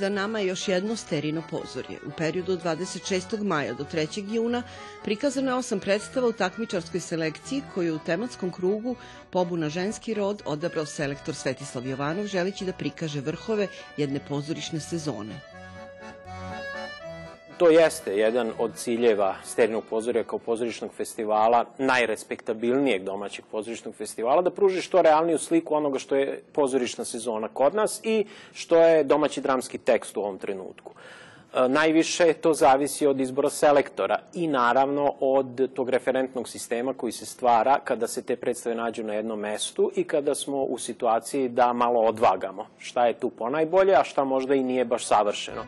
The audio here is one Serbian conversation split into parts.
Za nama je još jedno sterino pozorje. U periodu od 26. maja do 3. juna prikazano je osam predstava u takmičarskoj selekciji koju u tematskom krugu Pobuna ženski rod odabrao selektor Svetislav Jovanov želeći da prikaže vrhove jedne pozorišne sezone. To jeste jedan od ciljeva Sterinog pozorja kao pozorišnog festivala, najrespektabilnijeg domaćeg pozorišnog festivala, da pruži što realniju sliku onoga što je pozorišna sezona kod nas i što je domaći dramski tekst u ovom trenutku. E, najviše to zavisi od izbora selektora i naravno od tog referentnog sistema koji se stvara kada se te predstave nađu na jednom mestu i kada smo u situaciji da malo odvagamo šta je tu ponajbolje, a šta možda i nije baš savršeno.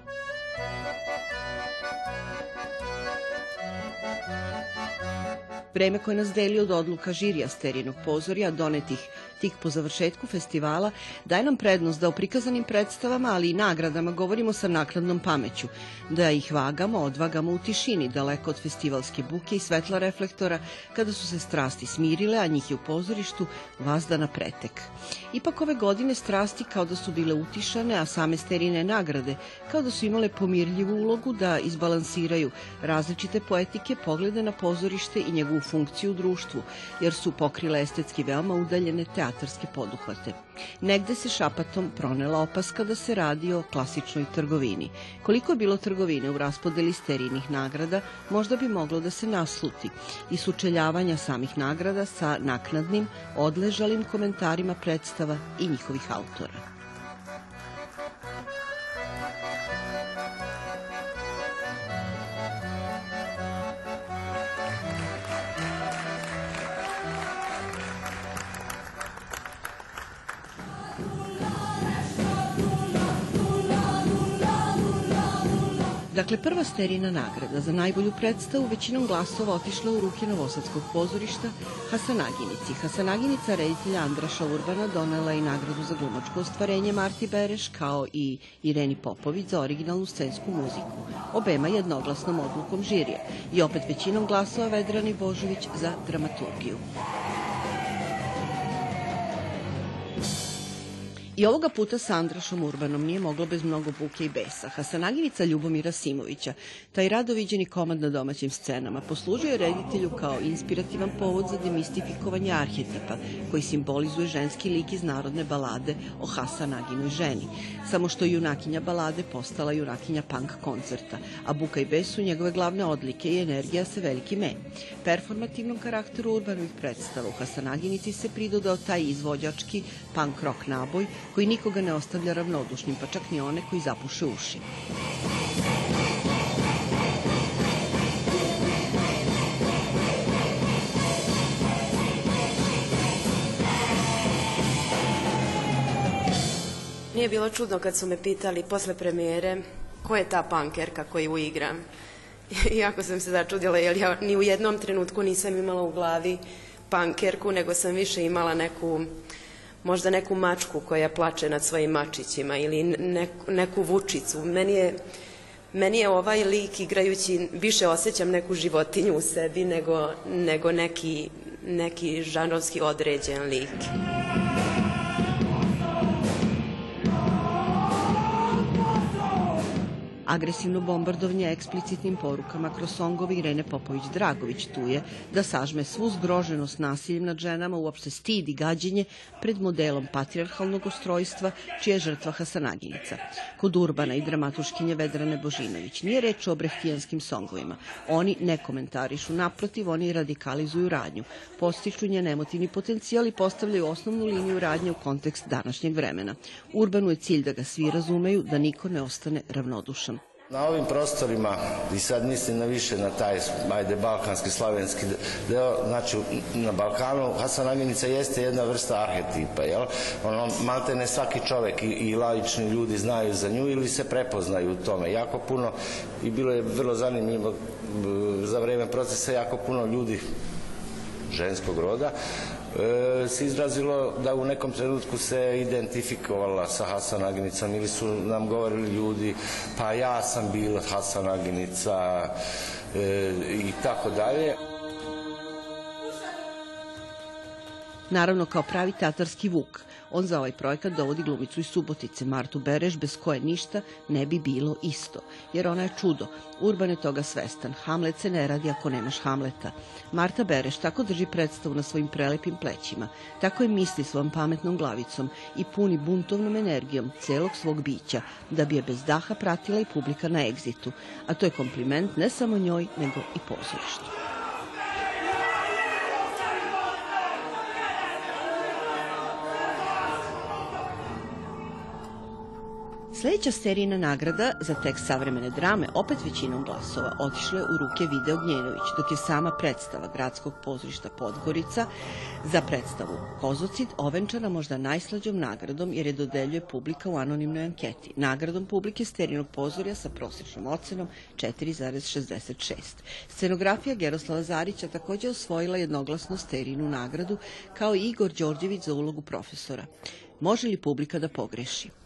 Vreme koje nas deli od odluka žirija sterinog pozorja, donetih tik po završetku festivala, daje nam prednost da o prikazanim predstavama, ali i nagradama govorimo sa nakladnom pameću, da ih vagamo, odvagamo u tišini, daleko od festivalske buke i svetla reflektora, kada su se strasti smirile, a njih je u pozorištu vazda na pretek. Ipak ove godine strasti kao da su bile utišane, a same sterine nagrade kao da su imale pomirljivu ulogu da izbalansiraju različite poetike, poglede na pozorište i njegovu funkciju u društvu, jer su pokrile estetski veoma udaljene teatarske poduhvate. Negde se šapatom pronela opaska da se radi o klasičnoj trgovini. Koliko je bilo trgovine u raspodeli sterinih nagrada, možda bi moglo da se nasluti i sučeljavanja samih nagrada sa naknadnim, odležalim komentarima predstava i njihovih autora. Dakle, prva sterina nagrada za najbolju predstavu većinom glasova otišla u ruke Novosadskog pozorišta Hasanaginici. Hasanaginica reditelja Andraša Urbana donela i nagradu za glumačko ostvarenje Marti Bereš kao i Ireni Popović za originalnu scensku muziku. Obema jednoglasnom odlukom žirija i opet većinom glasova Vedrani Božović za dramaturgiju. I ovoga puta sa Andrašom Urbanom nije moglo bez mnogo buke i besa. Hasanaginica Ljubomira Simovića, taj radoviđeni komad na domaćim scenama, poslužio je reditelju kao inspirativan povod za demistifikovanje arhetipa, koji simbolizuje ženski lik iz narodne balade o Hasanaginoj ženi. Samo što je junakinja balade postala junakinja punk koncerta, a buka i bes su njegove glavne odlike i energija sa veliki me. Performativnom karakteru Urbanovih predstava u Hasanaginici se pridodao taj izvođački punk rock naboj koji nikoga ne ostavlja ravnodušnim, pa čak ni one koji zapuše uši. Nije bilo čudno kad su me pitali posle premijere ko je ta pankerka koju igram. Iako sam se začudila, jer ja ni u jednom trenutku nisam imala u glavi pankerku, nego sam više imala neku možda neku mačku koja plače nad svojim mačićima ili neku, neku vučicu. Meni je, meni je ovaj lik igrajući, više osjećam neku životinju u sebi nego, nego neki, neki žanovski određen lik. Agresivno bombardovanje eksplicitnim porukama kroz songove Irene Popović-Dragović tu je da sažme svu zgroženost nasiljem nad ženama, uopšte stid i gađenje pred modelom patriarhalnog ustrojstva, čija je žrtva Hasanaginica. Kod Urbana i dramatuškinje Vedrane Božinović nije reč o brehtijanskim songovima. Oni ne komentarišu, naprotiv, oni radikalizuju radnju, postiču njen emotivni potencijal i postavljaju osnovnu liniju radnje u kontekst današnjeg vremena. Urbanu je cilj da ga svi razumeju, da niko ne ostane ravnodušan. Na ovim prostorima, i sad mislim na više na taj, ajde, balkanski, slavenski deo, znači na Balkanu, Hasan Agenica jeste jedna vrsta arhetipa, jel? Ono, maltene svaki čovek i, i laični ljudi znaju za nju ili se prepoznaju u tome. Jako puno, i bilo je vrlo zanimljivo za vreme procesa, jako puno ljudi ženskog roda se izrazilo da u nekom trenutku se identifikovala sa Hasan Aginicom ili su nam govorili ljudi pa ja sam bila Hasan Aginica e, i tako dalje. Naravno, kao pravi tatarski vuk, on za ovaj projekat dovodi glumicu iz Subotice, Martu Bereš, bez koje ništa ne bi bilo isto. Jer ona je čudo. Urban je toga svestan. Hamlet se ne radi ako nemaš Hamleta. Marta Bereš tako drži predstavu na svojim prelepim plećima. Tako je misli svojom pametnom glavicom i puni buntovnom energijom celog svog bića, da bi je bez daha pratila i publika na egzitu. A to je kompliment ne samo njoj, nego i pozorištu. Sledeća serijna nagrada za tekst savremene drame, opet većinom glasova, otišla je u ruke Video Gnjenović, dok je sama predstava Gradskog pozorišta Podgorica za predstavu Kozocid ovenčana možda najslađom nagradom jer je dodeljuje publika u anonimnoj anketi. Nagradom publike sterinog pozorja sa prosječnom ocenom 4,66. Scenografija Geroslava Zarića takođe osvojila jednoglasno sterinu nagradu kao i Igor Đorđević za ulogu profesora. Može li publika da pogreši?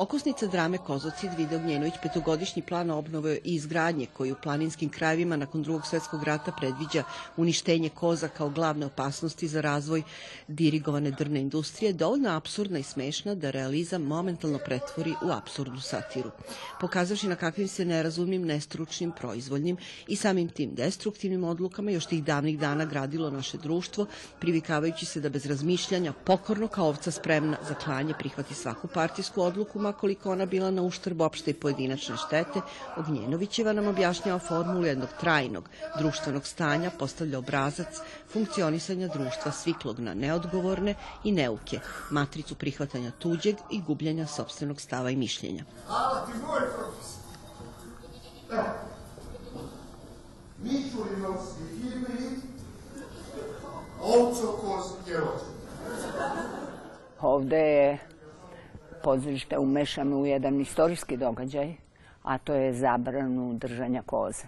Okosnica drame Kozocid video Gnjenović petogodišnji plan obnove i izgradnje koji u planinskim krajevima nakon drugog svetskog rata predviđa uništenje koza kao glavne opasnosti za razvoj dirigovane drne industrije, dovoljno absurdna i smešna da realizam momentalno pretvori u absurdnu satiru. Pokazavši na kakvim se nerazumnim, nestručnim, proizvoljnim i samim tim destruktivnim odlukama još tih davnih dana gradilo naše društvo, privikavajući se da bez razmišljanja, pokorno kao ovca spremna za klanje prihvati svaku partijsku odluku, koliko ona bila na uštrb opšte i pojedinačne štete, Ognjenovićeva nam objašnjava formulu jednog trajnog društvenog stanja, postavlja obrazac funkcionisanja društva sviklog na neodgovorne i neuke, matricu prihvatanja tuđeg i gubljenja sobstvenog stava i mišljenja. Hvala ti moj profesor. Evo, Mićurinovski hibrid, ovcokoz je Ovde je pozorište umešano u jedan istorijski događaj, a to je zabranu držanja koza.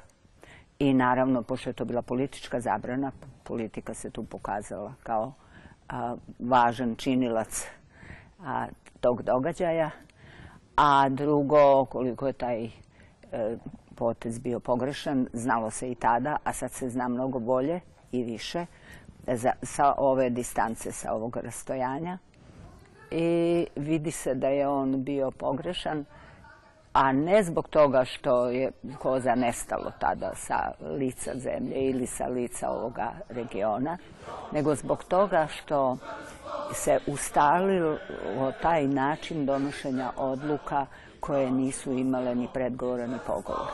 I naravno, pošto je to bila politička zabrana, politika se tu pokazala kao važan činilac tog događaja. A drugo, koliko je taj e, potez bio pogrešan, znalo se i tada, a sad se zna mnogo bolje i više sa ove distance, sa ovog rastojanja i vidi se da je on bio pogrešan, a ne zbog toga što je koza nestalo tada sa lica zemlje ili sa lica ovoga regiona, nego zbog toga što se ustalilo taj način donošenja odluka koje nisu imale ni predgovora ni pogovora.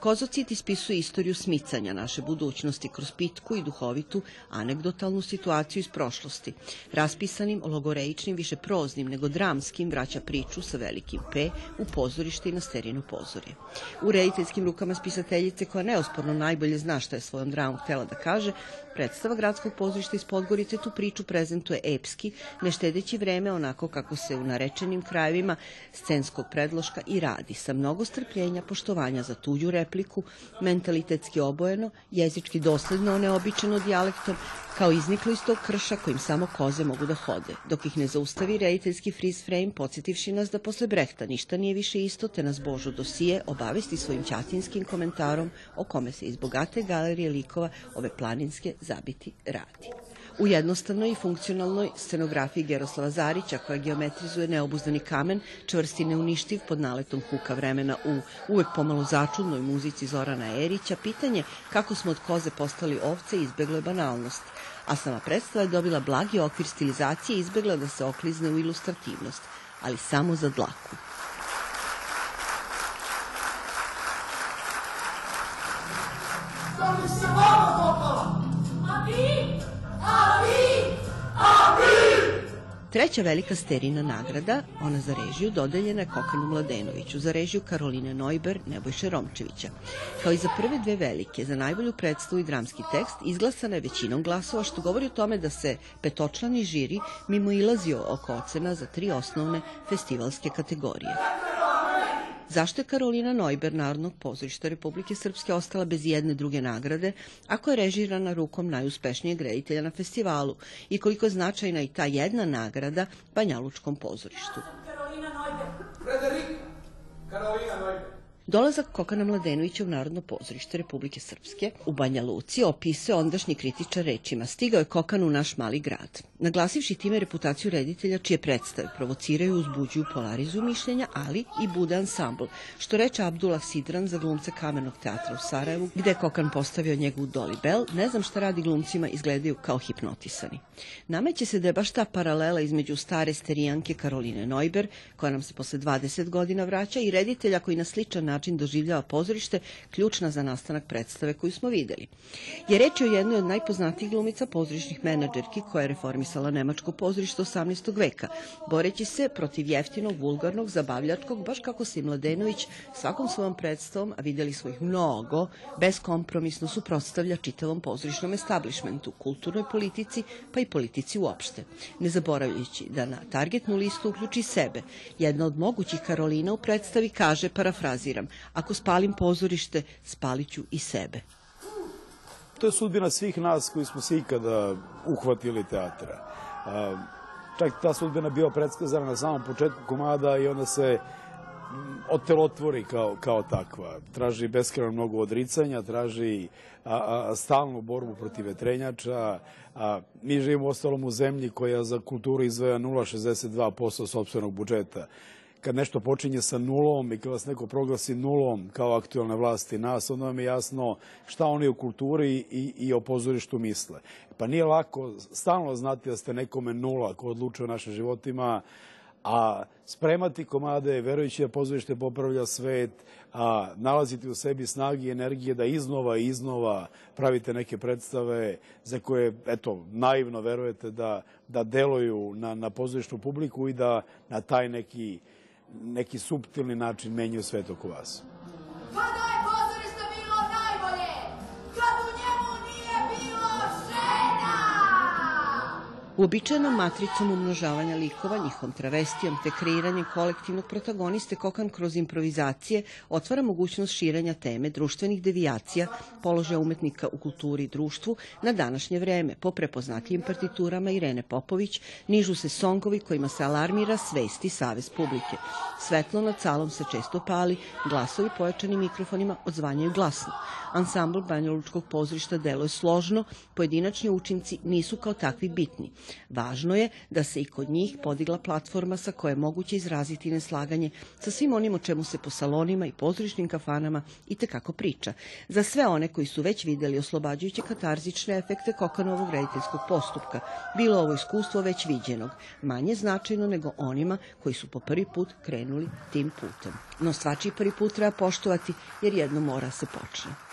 Kozocit ispisuje istoriju smicanja naše budućnosti kroz pitku i duhovitu anegdotalnu situaciju iz prošlosti. Raspisanim, logoreičnim, više proznim nego dramskim vraća priču sa velikim P u pozorište i na sterino pozorje. U rediteljskim rukama spisateljice koja neosporno najbolje zna šta je svojom dramom htela da kaže, Predstava gradskog pozorišta iz Podgorice tu priču prezentuje epski, ne štedeći vreme onako kako se u narečenim krajevima scenskog predloška i radi, sa mnogo strpljenja, poštovanja za tuđu repliku, mentalitetski obojeno, jezički dosledno neobičano dijalektom, kao izniklo iz tog krša kojim samo koze mogu da hode, dok ih ne zaustavi rediteljski freeze frame, podsjetivši nas da posle Brehta ništa nije više isto, te nas Božo dosije obavesti svojim ćatinskim komentarom o kome se iz bogate galerije likova ove planinske zabiti radi. U jednostavnoj i funkcionalnoj scenografiji Geroslava Zarića, koja geometrizuje neobuzdani kamen, čvrsti neuništiv pod naletom huka vremena u uvek pomalo začudnoj muzici Zorana Erića, pitanje kako smo od koze postali ovce izbeglo je banalnost, a sama predstava je dobila blagi okvir stilizacije i izbegla da se oklizne u ilustrativnost, ali samo za dlaku. Treća velika sterina nagrada, ona za režiju, dodeljena je Kokanu Mladenoviću, za režiju Karoline Nojber, Nebojše Romčevića. Kao i za prve dve velike, za najbolju predstavu i dramski tekst, izglasana je većinom glasova, što govori o tome da se petočlani žiri mimo ilazio oko ocena za tri osnovne festivalske kategorije. Zašto je Karolina Nojber Narodnog pozorišta Republike Srpske ostala bez jedne druge nagrade, ako je režirana rukom najuspešnijeg reditelja na festivalu i koliko je značajna i ta jedna nagrada Banjalučkom pozorištu? Karolina Nojber. Frederik Karolina Nojber. Dolazak Kokana Mladenovića u Narodno pozorište Republike Srpske u Banja Luci opisuje ondašnji kritičar rečima Stigao je Kokan u naš mali grad. Naglasivši time reputaciju reditelja čije predstave provociraju, uzbuđuju, polarizuju mišljenja, ali i bude ansambl, što reče Abdullah Sidran za glumce Kamenog teatra u Sarajevu, gde je Kokan postavio njegu Doli Bell, ne znam šta radi glumcima, izgledaju kao hipnotisani. Nameće se da je baš ta paralela između stare sterijanke Karoline Neuber, koja nam se posle 20 godina vraća, i reditelja koji na sličan način doživljava pozorište, ključna za nastanak predstave koju smo videli. Je reč o jednoj od najpoznatijih glumica pozorišnih menadžerki koja je reformisala nemačko pozorište 18. veka, boreći se protiv jeftinog, vulgarnog, zabavljačkog, baš kako se i Mladenović svakom svojom predstavom, a videli smo ih mnogo, beskompromisno suprotstavlja čitavom pozorišnom establishmentu, kulturnoj politici, pa i politici uopšte. Ne zaboravljajući da na targetnu listu uključi sebe. Jedna od mogućih Karolina u predstavi kaže, parafraziram, ako spalim pozorište, spaliću i sebe. To je sudbina svih nas koji smo se ikada uhvatili teatra. Čak ta sudbina bio predskazana na samom početku komada i onda se otelotvori kao, kao takva. Traži beskreno mnogo odricanja, traži a, a, stalnu borbu protiv vetrenjača. A, mi živimo ostalom u zemlji koja za kulturu izvaja 0,62% sobstvenog budžeta kad nešto počinje sa nulom i kad vas neko proglasi nulom kao aktualne vlasti nas, onda vam je jasno šta oni o kulturi i, i o pozorištu misle. Pa nije lako stalno znati da ste nekome nula ko odlučuje o našim životima, a spremati komade, verujući da pozorište popravlja svet, a nalaziti u sebi snagi i energije da iznova i iznova pravite neke predstave za koje, eto, naivno verujete da, da deluju na, na pozorišnu publiku i da na taj neki neki subtilni način menjaju svet oko vas. Uobičajenom matricom umnožavanja likova, njihovom travestijom te kreiranjem kolektivnog protagoniste Kokan kroz improvizacije otvara mogućnost širenja teme društvenih devijacija, položaja umetnika u kulturi i društvu na današnje vreme. Po prepoznatljivim partiturama Irene Popović nižu se songovi kojima se alarmira svesti savez publike. Svetlo nad salom se često pali, glasovi pojačani mikrofonima odzvanjaju glasno. Ansambl Banja Lučkog pozorišta deluje složno, pojedinačni učinci nisu kao takvi bitni. Važno je da se i kod njih podigla platforma sa koje je moguće izraziti neslaganje sa svim onim o čemu se po salonima i pozorišnim kafanama i tekako priča. Za sve one koji su već videli oslobađajuće katarzične efekte Kokanovog rediteljskog postupka, bilo ovo iskustvo već viđenog, manje značajno nego onima koji su po prvi put krenuli tim putem. No svačiji prvi put treba poštovati jer jedno mora se počne.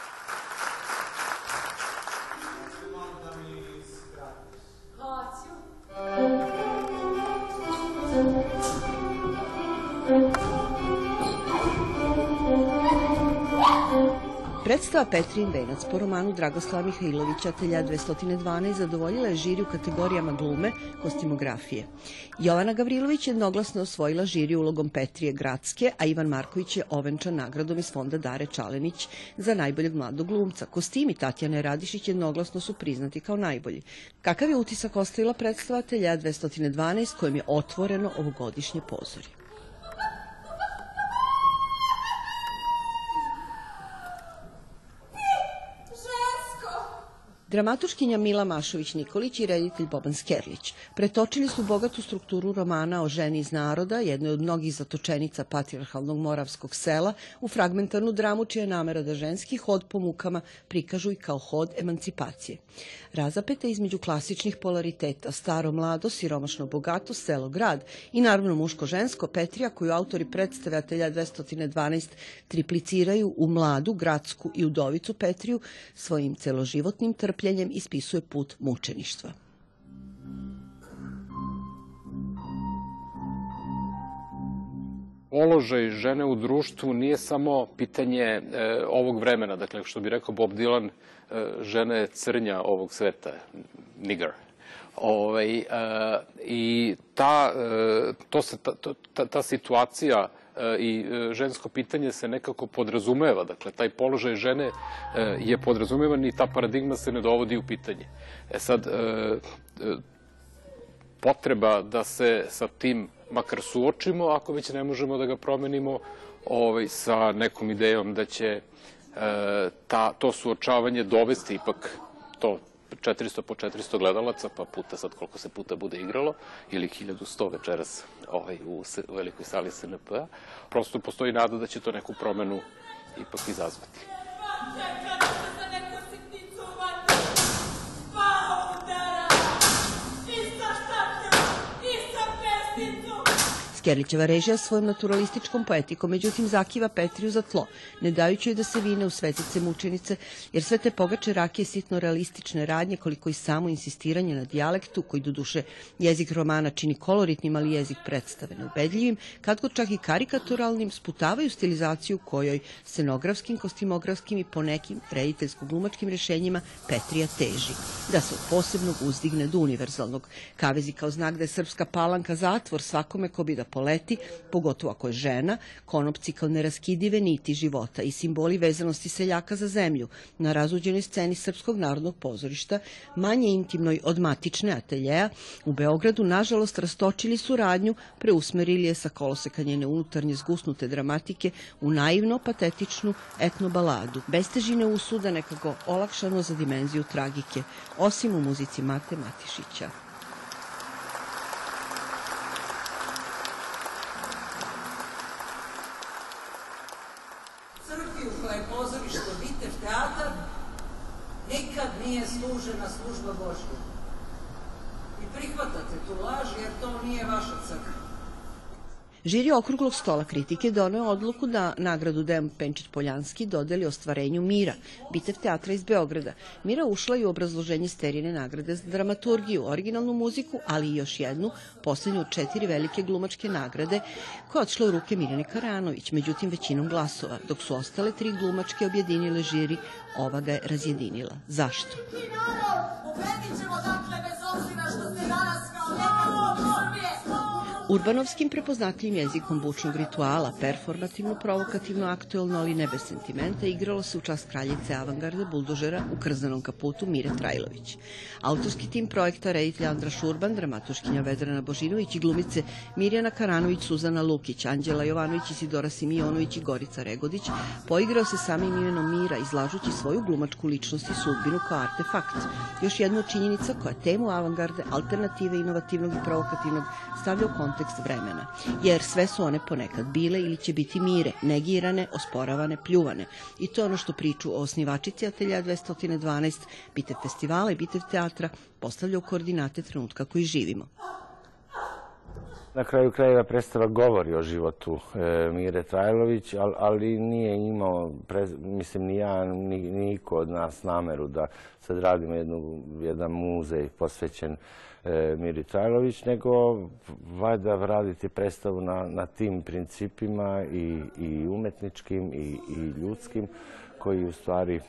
Predstava Petrin venac po romanu Dragoslava Mihajlovića Telja 212 zadovoljila je žiri u kategorijama glume, kostimografije. Jovana Gavrilović je jednoglasno osvojila žiri ulogom Petrije Gradske, a Ivan Marković je ovenčan nagradom iz fonda Dare Čalenić za najboljeg mladog glumca. Kostimi Tatjane Radišić jednoglasno su priznati kao najbolji. Kakav je utisak ostavila predstava Telja 212 kojim je otvoreno ovogodišnje pozorje? Dramatuškinja Mila Mašović-Nikolić i reditelj Boban Skerlić pretočili su bogatu strukturu romana o ženi iz naroda, jednoj od mnogih zatočenica patriarhalnog moravskog sela, u fragmentarnu dramu čija je namera da ženski hod po mukama prikažu i kao hod emancipacije. Razapete između klasičnih polariteta, staro, mlado, siromašno, bogato, selo, grad i naravno muško-žensko, Petrija koju autori predstave Atelja 212 tripliciraju u mladu, gradsku i udovicu Petriju svojim celoživotnim strpljenjem ispisuje put mučeništva. položaj žene u društvu nije samo pitanje e, ovog vremena, dakle, što bi rekao Bob Dylan, e, je crnja ovog sveta, nigger. Ove, e, I ta, e, to se, ta, ta, ta situacija i e, žensko pitanje se nekako podrazumeva, dakle, taj položaj žene e, je podrazumevan i ta paradigma se ne dovodi u pitanje. E sad, potreba da se sa tim makar suočimo, ako već ne možemo da ga promenimo, ovaj, sa nekom idejom da će e, ta, to suočavanje dovesti ipak to 400 po 400 gledalaca, pa puta sad koliko se puta bude igralo, ili 1100 večeras ovaj, u, velikoj sali SNP-a, prosto postoji nada da će to neku promenu ipak izazvati. Skerlićeva režija svojom naturalističkom poetikom, međutim zakiva Petriju za tlo, ne dajući joj da se vine u svetice mučenice, jer sve te pogače rakije sitno realistične radnje, koliko i samo insistiranje na dijalektu, koji do duše jezik romana čini koloritnim, ali jezik predstave neubedljivim, kad god čak i karikaturalnim, sputavaju stilizaciju kojoj scenografskim, kostimografskim i ponekim rediteljsko-glumačkim rešenjima Petrija teži, da se od posebnog uzdigne do univerzalnog. Kavezi kao znak da je srpska palanka zatvor svakome ko bi da poleti, pogotovo ako je žena, konopci kao neraskidive niti života i simboli vezanosti seljaka za zemlju na razuđenoj sceni Srpskog narodnog pozorišta, manje intimnoj od matične ateljeja, u Beogradu nažalost rastočili su radnju, preusmerili je sa koloseka njene unutarnje zgusnute dramatike u naivno patetičnu etnobaladu, bez težine usuda nekako olakšano za dimenziju tragike, osim u muzici Mate Matišića. Nije služena služba Božja. I prihvatate tu laž jer to nije vaša crkva. Žiri okruglog stola kritike doneo odluku da nagradu Dejan Penčić Poljanski dodeli ostvarenju Mira, bitev teatra iz Beograda. Mira ušla i u obrazloženje sterijene nagrade za dramaturgiju, originalnu muziku, ali i još jednu, poslednju od četiri velike glumačke nagrade, koja odšla u ruke Mirjane Karanović, međutim većinom glasova, dok su ostale tri glumačke objedinile žiri, ova ga je razjedinila. Zašto? Ubedit ćemo dakle Urbanovskim prepoznatljivim jezikom bučnog rituala, performativno, provokativno, aktuelno, ali ne bez sentimenta, igralo se u čast kraljice avangarde buldožera u krzanom kaputu Mire Trajlović. Autorski tim projekta reditelj Andra Šurban, dramatuškinja Vedrana Božinović i glumice Mirjana Karanović, Suzana Lukić, Anđela Jovanović, Isidora Simionović i Gorica Regodić poigrao se samim imenom Mira, izlažući svoju glumačku ličnost i sudbinu kao artefakt. Još jedna činjenica koja temu avangarde, alternative, inovativnog i provokativnog stavlja u kontekst kontekst vremena, jer sve su one ponekad bile ili će biti mire, negirane, osporavane, pljuvane. I to je ono što priču o osnivačici Atelja 212, bitev festivala i bitev teatra postavlja u koordinate trenutka koji živimo. Na kraju krajeva predstava govori o životu e, Mire Trajlović, ali, ali nije imao, mislim, ni ja, ni, niko od nas nameru da sad radimo jedan muzej posvećen e, Miri Trajlović, nego valjda raditi predstavu na, na tim principima i, i umetničkim i, i ljudskim koji u stvari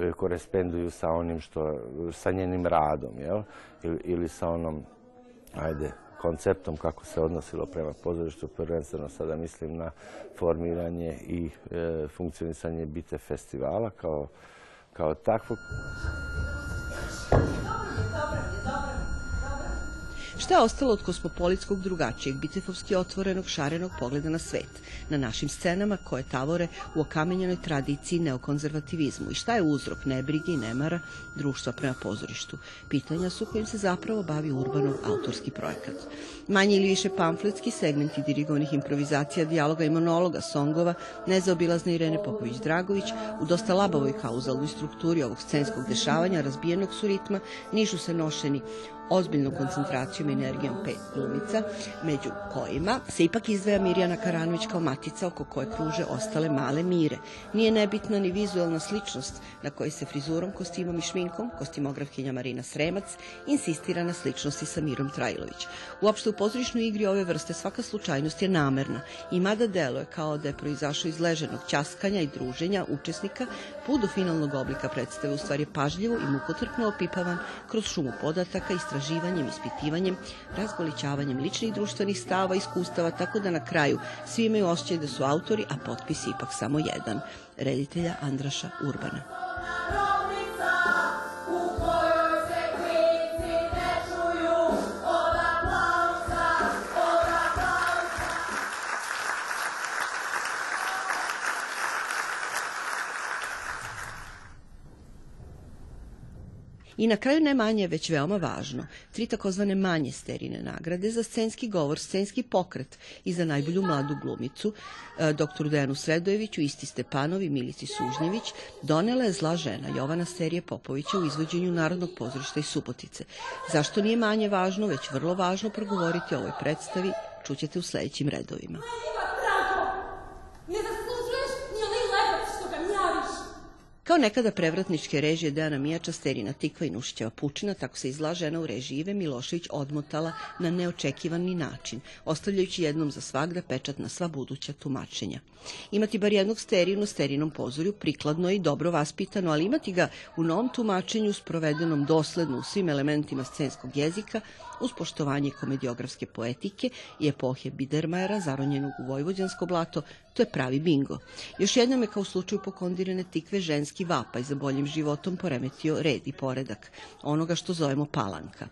e, korespenduju sa onim što, sa njenim radom, ili sa onom, ajde, konceptom kako se odnosilo prema pozorištu, prvenstveno sada mislim na formiranje i e, funkcionisanje Bite festivala kao, kao takvog. Šta je ostalo od kosmopolitskog drugačijeg, bitefovski otvorenog, šarenog pogleda na svet, na našim scenama koje tavore u okamenjenoj tradiciji neokonzervativizmu i šta je uzrok nebrige i nemara društva prema pozorištu? Pitanja su kojim se zapravo bavi Urbanov autorski projekat. Manje ili više pamfletski segmenti dirigovanih improvizacija, dijaloga i monologa, songova, nezaobilazne Irene Popović-Dragović, u dosta labavoj kauzalnoj strukturi ovog scenskog dešavanja, razbijenog su ritma, nižu se nošeni ozbiljnom koncentracijom i energijom pet glumica, među kojima se ipak izdvaja Mirjana Karanović kao matica oko koje kruže ostale male mire. Nije nebitna ni vizualna sličnost na kojoj se frizurom, kostimom i šminkom kostimografkinja Marina Sremac insistira na sličnosti sa Mirom Trajlović. Uopšte u pozorišnoj igri ove vrste svaka slučajnost je namerna i mada deluje kao da je proizašao iz leženog ćaskanja i druženja učesnika, put do finalnog oblika predstave u stvari pažljivo i mukotrpno opipavan kroz šumu podataka, istraživanjem, ispitivanjem, razgolićavanjem ličnih društvenih stava iskustava, tako da na kraju svi imaju osjećaj da su autori, a potpis ipak samo jedan, reditelja Andraša Urbana. I na kraju ne manje, već veoma važno, tri takozvane manje sterine nagrade za scenski govor, scenski pokret i za najbolju mladu glumicu, e, doktoru Dejanu Sredojeviću, Isti Stepanovi, Milici Sužnjević, donela je zla žena Jovana Serije Popovića u izvođenju Narodnog pozorišta iz Subotice. Zašto nije manje važno, već vrlo važno progovoriti o ovoj predstavi, čućete u sledećim redovima. Kao nekada prevratničke režije Dejana Mijača, Sterina Tikva i Nušićeva Pučina, tako se izla žena u režiji Ive Milošević odmotala na neočekivani način, ostavljajući jednom za svagda pečat na sva buduća tumačenja. Imati bar jednog steriju na sterinom pozorju prikladno i dobro vaspitano, ali imati ga u novom tumačenju sprovedenom dosledno u svim elementima scenskog jezika, uz poštovanje komediografske poetike i epohe Bidermajera, zaronjenog u Vojvođansko blato, to je pravi bingo. Još jednom je kao u slučaju pokondirane tikve ženski vapaj za boljim životom poremetio red i poredak, onoga što zovemo palanka.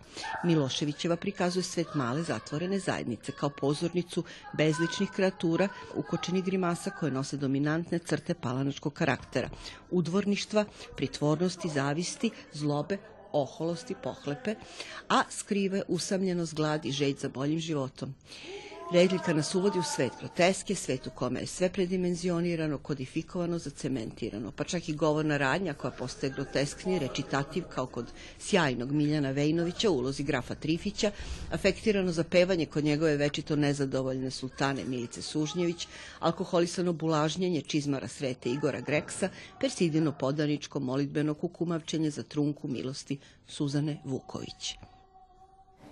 Miloševićeva prikazuje svet male zatvorene zajednice kao pozornicu bezličnih kreatura, ukočenih grimasa koje nose dominantne crte palanačkog karaktera, udvorništva, pritvornosti, zavisti, zlobe, oholosti, pohlepe, a skrive usamljenost, glad i žeć za boljim životom. Redljika nas uvodi u svet groteske, svet u kome je sve predimenzionirano, kodifikovano, zacementirano, pa čak i govorna radnja koja postaje groteskni, rečitativ kao kod sjajnog Miljana Vejnovića u ulozi grafa Trifića, afektirano zapevanje kod njegove večito nezadovoljne sultane Milice Sužnjević, alkoholisano bulažnjenje čizmara Srete Igora Greksa, persidino podaničko molitbeno kukumavčenje za trunku milosti Suzane Vuković.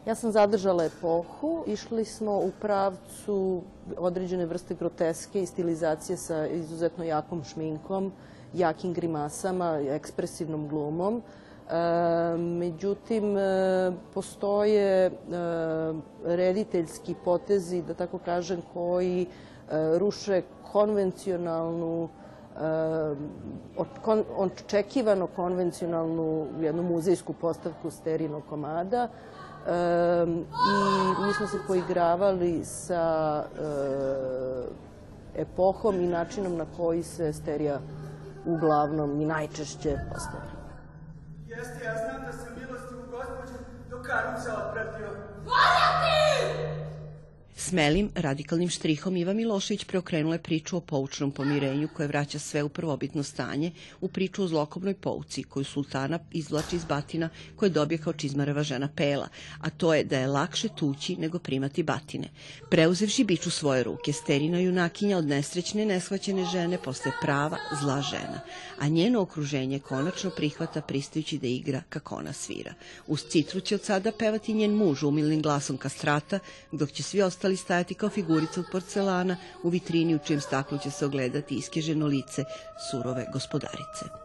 Ja sam zadržala epohu, išli smo u pravcu određene vrste groteske i stilizacije sa izuzetno jakom šminkom, jakim grimasama, ekspresivnom glumom. E, međutim, e, postoje e, rediteljski potezi, da tako kažem, koji e, ruše konvencionalnu e, očekivano konvencionalnu jednu muzejsku postavku sterinog komada, i mi smo se poigravali sa epohom i načinom na koji se sterija uglavnom i najčešće postavlja. Jeste, ja znam da sam milostivu gospođu do Karuca otpratio. Volja ti! Smelim, radikalnim štrihom Iva Milošević preokrenula je priču o poučnom pomirenju koje vraća sve u prvobitno stanje, u priču o zlokobnoj pouci koju sultana izvlači iz batina koje dobije kao čizmareva žena Pela, a to je da je lakše tući nego primati batine. Preuzevši biću svoje ruke, sterina junakinja od nesrećne, neshvaćene žene postaje prava, zla žena, a njeno okruženje konačno prihvata pristajući da igra kako ona svira. Uz citru će od sada pevati njen muž umilnim glasom kastrata, dok će svi ostali ostali stajati kao figurice od porcelana u vitrini u čijem staklu će se ogledati iskeženo lice surove gospodarice.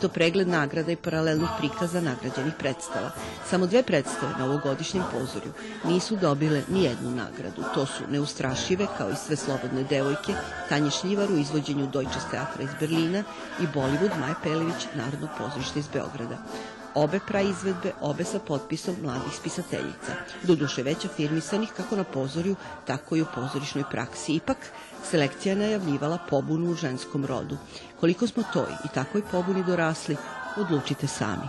To pregled nagrada i paralelnih prikaza nagrađenih predstava. Samo dve predstave na ovogodišnjem pozorju nisu dobile ni jednu nagradu. To su Neustrašive, kao i sve slobodne devojke, Tanje Šljivar u izvođenju Deutsches Teatra iz Berlina i Bollywood Maja Pelević, Narodnog pozorišta iz Beograda obe praizvedbe, obe sa potpisom mladih spisateljica. Doduše već afirmisanih kako na pozorju, tako i u pozorišnoj praksi. Ipak, selekcija najavljivala pobunu u ženskom rodu. Koliko smo toj i takvoj pobuni dorasli, odlučite sami.